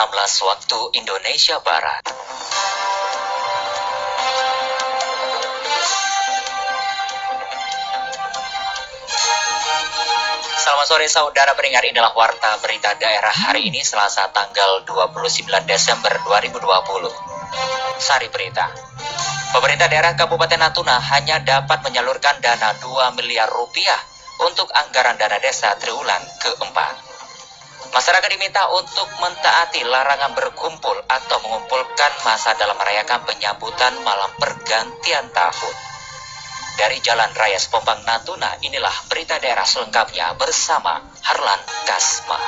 waktu Indonesia Barat. Selamat sore saudara pendengar inilah warta berita daerah hari ini Selasa tanggal 29 Desember 2020. Sari berita. Pemerintah daerah Kabupaten Natuna hanya dapat menyalurkan dana 2 miliar rupiah untuk anggaran dana desa triwulan keempat. Masyarakat diminta untuk mentaati larangan berkumpul atau mengumpulkan masa dalam merayakan penyambutan malam pergantian tahun. Dari Jalan Raya Sepompang Natuna, inilah berita daerah selengkapnya bersama Harlan Kasma.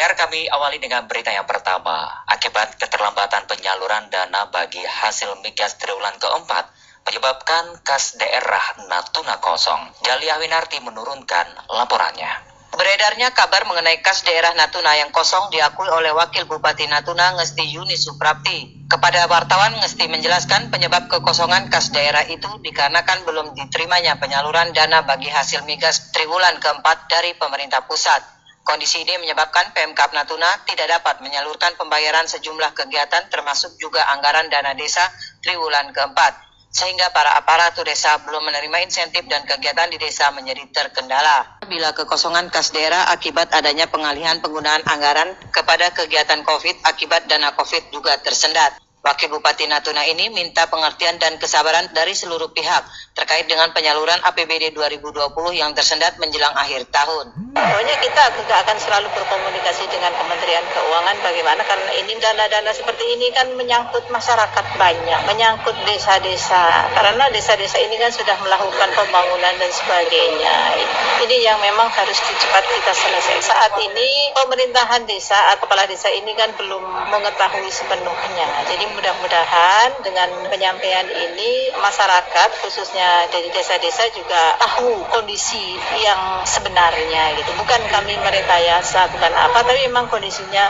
Pendengar kami awali dengan berita yang pertama. Akibat keterlambatan penyaluran dana bagi hasil migas triwulan keempat, menyebabkan kas daerah Natuna kosong. Dali Awinarti menurunkan laporannya. Beredarnya kabar mengenai kas daerah Natuna yang kosong diakui oleh Wakil Bupati Natuna Ngesti Yuni Suprapti. Kepada wartawan Ngesti menjelaskan penyebab kekosongan kas daerah itu dikarenakan belum diterimanya penyaluran dana bagi hasil migas triwulan keempat dari pemerintah pusat. Kondisi ini menyebabkan Pemkap Natuna tidak dapat menyalurkan pembayaran sejumlah kegiatan termasuk juga anggaran dana desa triwulan keempat sehingga para aparatur desa belum menerima insentif dan kegiatan di desa menjadi terkendala. Bila kekosongan kas daerah akibat adanya pengalihan penggunaan anggaran kepada kegiatan COVID akibat dana COVID juga tersendat. Wakil Bupati Natuna ini minta pengertian dan kesabaran dari seluruh pihak terkait dengan penyaluran APBD 2020 yang tersendat menjelang akhir tahun. Pokoknya kita akan selalu berkomunikasi dengan Kementerian Keuangan bagaimana karena ini dana-dana seperti ini kan menyangkut masyarakat banyak, menyangkut desa-desa. Karena desa-desa ini kan sudah melakukan pembangunan dan sebagainya. Ini yang memang harus cepat kita selesai. Saat ini pemerintahan desa atau kepala desa ini kan belum mengetahui sepenuhnya. Jadi mudah-mudahan dengan penyampaian ini masyarakat khususnya dari desa-desa juga tahu kondisi yang sebenarnya gitu. Bukan kami merekayasa, bukan apa, tapi memang kondisinya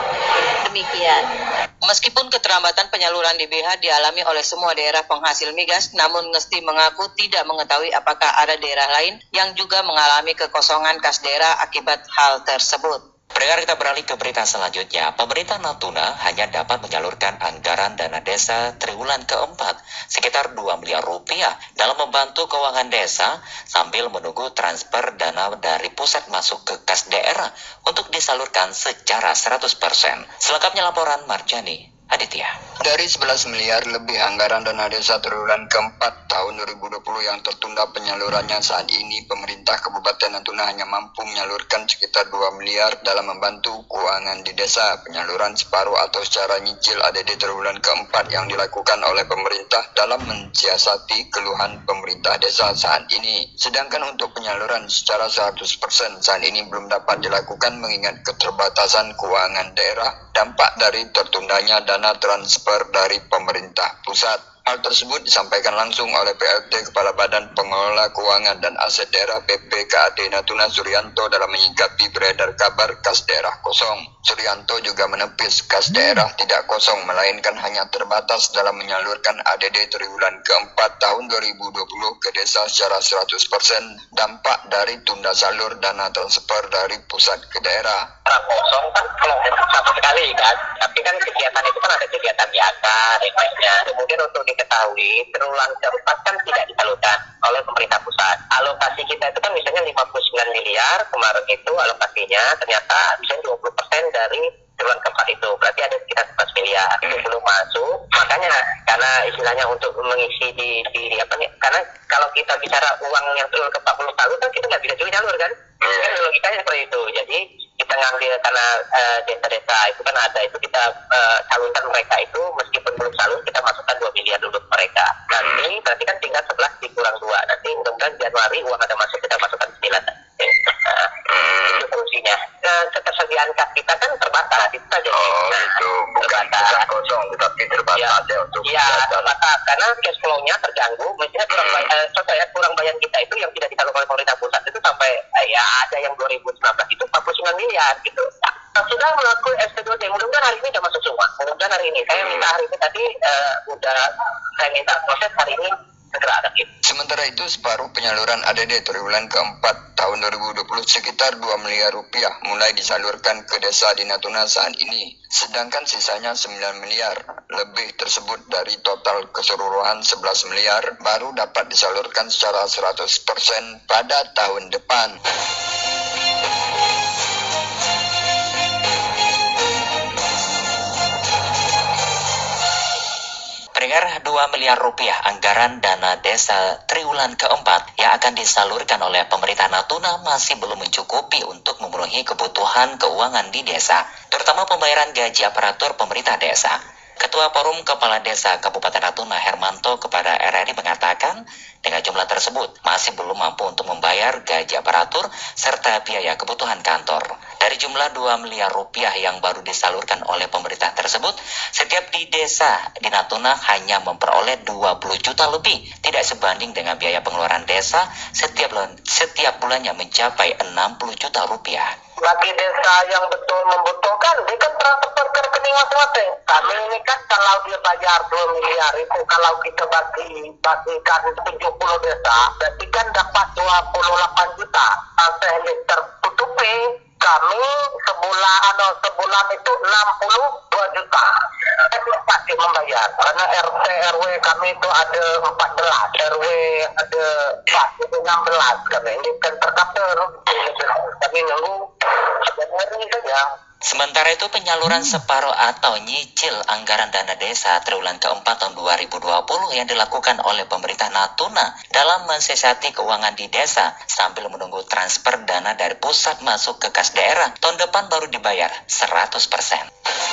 demikian. Meskipun keterlambatan penyaluran DBH dialami oleh semua daerah penghasil migas, namun Ngesti mengaku tidak mengetahui apakah ada daerah lain yang juga mengalami kekosongan kas daerah akibat hal tersebut. Pendengar kita beralih ke berita selanjutnya. Pemerintah Natuna hanya dapat menyalurkan anggaran dana desa triwulan keempat sekitar 2 miliar rupiah dalam membantu keuangan desa sambil menunggu transfer dana dari pusat masuk ke kas daerah untuk disalurkan secara 100%. Selengkapnya laporan Marjani Aditya. Dari 11 miliar lebih anggaran dana desa triwulan keempat tahun 2020 yang tertunda penyalurannya saat ini, pemerintah Kabupaten Natuna hanya mampu menyalurkan sekitar 2 miliar dalam membantu keuangan di desa. Penyaluran separuh atau secara nyicil ADD triwulan keempat yang dilakukan oleh pemerintah dalam mensiasati keluhan pemerintah desa saat ini. Sedangkan untuk penyaluran secara 100% saat ini belum dapat dilakukan mengingat keterbatasan keuangan daerah dampak dari tertundanya dana transfer dari pemerintah pusat. Hal tersebut disampaikan langsung oleh PLT Kepala Badan Pengelola Keuangan dan Aset Daerah BPKAD Natuna Suryanto dalam menyikapi beredar kabar kas daerah kosong. Suryanto juga menepis kas daerah tidak kosong melainkan hanya terbatas dalam menyalurkan ADD triwulan keempat tahun 2020 ke desa secara 100% dampak dari tunda salur dana transfer dari pusat ke daerah. Kosong kan kalau sama sekali kan, tapi kan kegiatan itu kan ada kegiatan biasa, Kemudian untuk diketahui triwulan keempat kan tidak disalurkan oleh pemerintah pusat. Alokasi kita itu kan misalnya 59 miliar kemarin itu alokasinya ternyata misalnya 20 persen dari triwulan keempat itu. Berarti ada sekitar 11 miliar itu belum masuk. Makanya karena istilahnya untuk mengisi di, di, di apa nih karena kalau kita bicara uang yang triwulan keempat belum salur kan kita nggak bisa juga jalur kan? Kan logikanya seperti itu. Jadi kita ngambil karena uh, desa-desa itu kan ada itu kita uh, salurkan mereka itu meskipun belum salur kita masukkan 2 miliar dulu ke mereka. Nanti berarti kan tinggal 11 dikurang 2 nanti mudah-mudahan Januari uang ada masuk kita masukkan 9 itu fungsinya uh, ketersediaan kas kita kan terbatas itu saja oh nah, itu bukan, bukan kosong tetapi terbatas ya, ya untuk ya terbatas karena cash flow-nya terganggu misalnya kurang hmm. bayar, contoh ya kurang bayar kita itu yang tidak disalurkan oleh pemerintah pusat itu sampai ya ada yang 2019 itu 49 miliar gitu. Nah, sudah melakukan ST2D, mudah-mudahan hari ini sudah masuk semua. Mudah-mudahan hari ini. Saya minta hari ini tadi uh, udah saya minta proses hari ini Sementara itu, separuh penyaluran ADD triwulan keempat tahun 2020 sekitar 2 miliar rupiah mulai disalurkan ke desa di Natuna saat ini. Sedangkan sisanya 9 miliar lebih tersebut dari total keseluruhan 11 miliar baru dapat disalurkan secara 100% pada tahun depan. Pendengar 2 miliar rupiah anggaran dana desa triwulan keempat yang akan disalurkan oleh pemerintah Natuna masih belum mencukupi untuk memenuhi kebutuhan keuangan di desa, terutama pembayaran gaji aparatur pemerintah desa. Ketua Forum Kepala Desa Kabupaten Natuna Hermanto kepada RRI mengatakan dengan jumlah tersebut masih belum mampu untuk membayar gaji aparatur serta biaya kebutuhan kantor. Dari jumlah 2 miliar rupiah yang baru disalurkan oleh pemerintah tersebut, setiap di desa di Natuna hanya memperoleh 20 juta lebih, tidak sebanding dengan biaya pengeluaran desa setiap bulan, setiap bulannya mencapai 60 juta rupiah. Bagi desa yang betul membutuhkan, dia kan transfer ke rekening masing-masing. Kami ini kan kalau dia bayar 2 miliar itu, kalau kita bagi bagikan 70 desa, berarti kan dapat 28 juta. Sampai tertutupi, kami sebulan atau sebulan itu 62 juta. Kami pasti membayar karena RT RW kami itu ada 14, RW ada 4, itu 16 kami ini kan terkapter. Kami nunggu sebenarnya saja. Sementara itu penyaluran separuh atau nyicil anggaran dana desa triwulan keempat tahun 2020 yang dilakukan oleh pemerintah Natuna dalam mensiasati keuangan di desa sambil menunggu transfer dana dari pusat masuk ke kas daerah tahun depan baru dibayar 100%.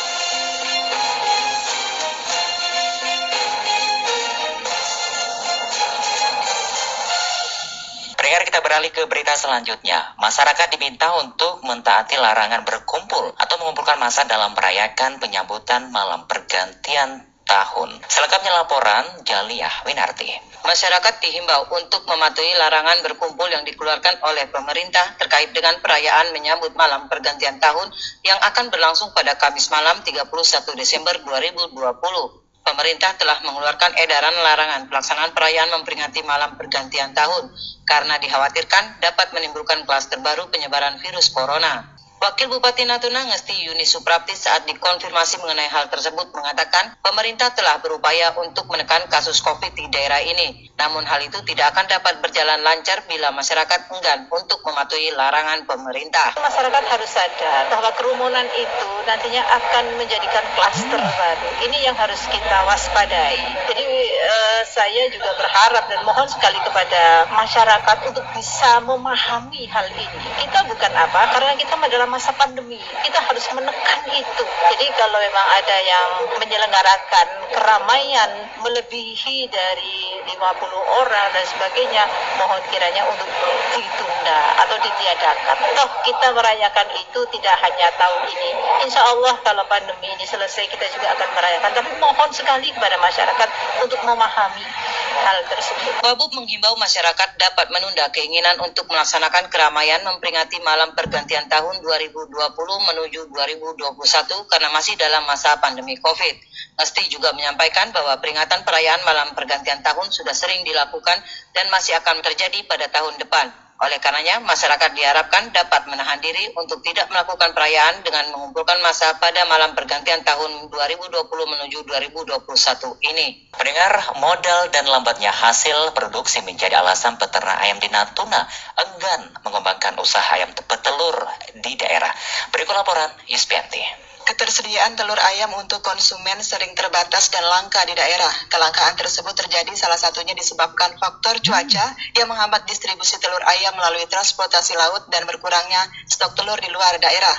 Pendengar kita beralih ke berita selanjutnya. Masyarakat diminta untuk mentaati larangan berkumpul atau mengumpulkan massa dalam merayakan penyambutan malam pergantian tahun. Selengkapnya laporan Jaliah Winarti. Masyarakat dihimbau untuk mematuhi larangan berkumpul yang dikeluarkan oleh pemerintah terkait dengan perayaan menyambut malam pergantian tahun yang akan berlangsung pada Kamis malam 31 Desember 2020. Pemerintah telah mengeluarkan edaran larangan pelaksanaan perayaan memperingati malam pergantian tahun karena dikhawatirkan dapat menimbulkan klaster baru penyebaran virus corona. Wakil Bupati Natuna Ngesti Yuni Suprapti saat dikonfirmasi mengenai hal tersebut mengatakan pemerintah telah berupaya untuk menekan kasus COVID di daerah ini. Namun hal itu tidak akan dapat berjalan lancar bila masyarakat enggan untuk mematuhi larangan pemerintah. Masyarakat harus sadar bahwa kerumunan itu nantinya akan menjadikan klaster baru. Ini yang harus kita waspadai. Jadi eh, saya juga berharap dan mohon sekali kepada masyarakat untuk bisa memahami hal ini. Kita bukan apa, karena kita masa pandemi. Kita harus menekan itu. Jadi kalau memang ada yang menyelenggarakan keramaian melebihi dari 50 orang dan sebagainya, mohon kiranya untuk ditunda atau ditiadakan. Toh kita merayakan itu tidak hanya tahun ini. Insya Allah kalau pandemi ini selesai kita juga akan merayakan. Tapi mohon sekali kepada masyarakat untuk memahami hal tersebut. Wabub menghimbau masyarakat dapat menunda keinginan untuk melaksanakan keramaian memperingati malam pergantian tahun 2020 menuju 2021 karena masih dalam masa pandemi COVID. Ngesti juga menyampaikan bahwa peringatan perayaan malam pergantian tahun sudah sering dilakukan dan masih akan terjadi pada tahun depan. Oleh karenanya, masyarakat diharapkan dapat menahan diri untuk tidak melakukan perayaan dengan mengumpulkan massa pada malam pergantian tahun 2020 menuju 2021 ini. Pendengar, modal dan lambatnya hasil produksi menjadi alasan peternak ayam di Natuna enggan mengembangkan usaha ayam petelur di daerah. Berikut laporan Yuspianti. Ketersediaan telur ayam untuk konsumen sering terbatas dan langka di daerah. Kelangkaan tersebut terjadi salah satunya disebabkan faktor cuaca yang menghambat distribusi telur ayam melalui transportasi laut dan berkurangnya stok telur di luar daerah.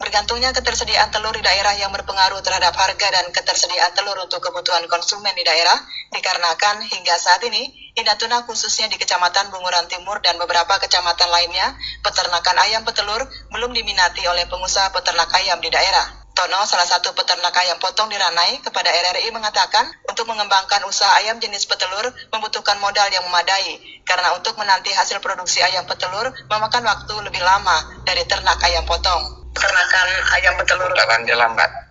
Bergantungnya ketersediaan telur di daerah yang berpengaruh terhadap harga dan ketersediaan telur untuk kebutuhan konsumen di daerah dikarenakan hingga saat ini di Natuna khususnya di Kecamatan Bunguran Timur dan beberapa kecamatan lainnya, peternakan ayam petelur belum diminati oleh pengusaha peternak ayam di daerah. Tono, salah satu peternak ayam potong di Ranai, kepada RRI mengatakan untuk mengembangkan usaha ayam jenis petelur membutuhkan modal yang memadai karena untuk menanti hasil produksi ayam petelur memakan waktu lebih lama dari ternak ayam potong. Peternakan ayam petelur dia lambat.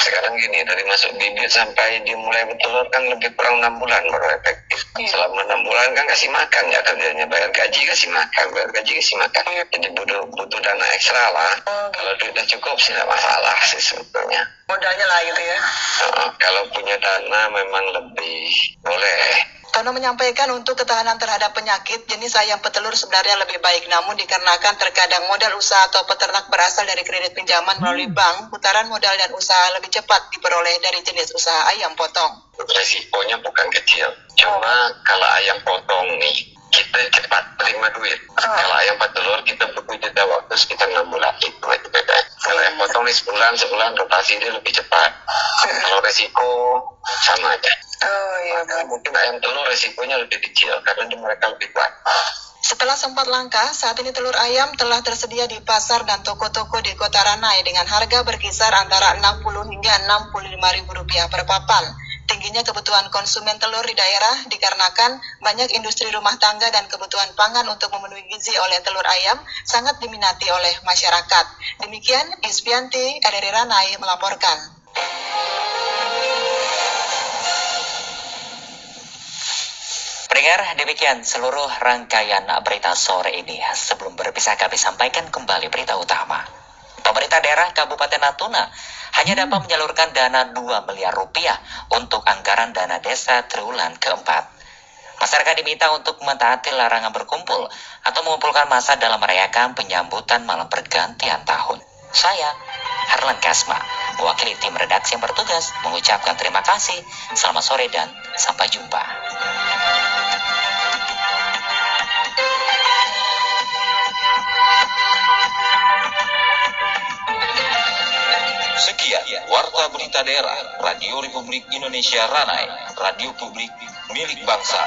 Sekarang gini dari masuk bibit sampai dimulai bertelur kan lebih kurang enam bulan baru efektif. Iya. selama enam bulan kan kasih makan ya kerjanya bayar gaji kasih makan bayar gaji kasih makan. Jadi butuh butuh dana ekstra lah. Oh, kalau duitnya cukup sih tidak masalah sih sebetulnya. Modalnya lah gitu ya. Heeh, kalau punya dana memang lebih boleh Tono menyampaikan untuk ketahanan terhadap penyakit, jenis ayam petelur sebenarnya lebih baik. Namun dikarenakan terkadang modal usaha atau peternak berasal dari kredit pinjaman melalui bank, putaran modal dan usaha lebih cepat diperoleh dari jenis usaha ayam potong. resikonya bukan kecil cuma kalau ayam potong nih kita cepat terima duit. Kalau ayam petelur kita butuh jeda waktu sekitar enam bulan. Itu aja beda. Kalau ayam potong nih sebulan sebulan rotasi dia lebih cepat. Kalau resiko sama aja Oh iya. Maka mungkin ayam telur resikonya lebih kecil karena mereka lebih kuat Setelah sempat langka, saat ini telur ayam telah tersedia di pasar dan toko-toko di kota Ranai dengan harga berkisar antara 60 hingga 65 ribu rupiah per papan. Tingginya kebutuhan konsumen telur di daerah dikarenakan banyak industri rumah tangga dan kebutuhan pangan untuk memenuhi gizi oleh telur ayam sangat diminati oleh masyarakat. Demikian Ispianti RRI Ranai melaporkan. Pendengar, demikian seluruh rangkaian berita sore ini. Sebelum berpisah kami sampaikan kembali berita utama. Pemerintah daerah Kabupaten Natuna hanya dapat menyalurkan dana 2 miliar rupiah untuk anggaran dana desa triwulan keempat. Masyarakat diminta untuk mentaati larangan berkumpul atau mengumpulkan massa dalam merayakan penyambutan malam pergantian tahun. Saya, Harlan Kasma, mewakili tim redaksi yang bertugas, mengucapkan terima kasih, selamat sore dan sampai jumpa. Berita Daerah Radio Republik Indonesia Ranai, radio publik milik bangsa.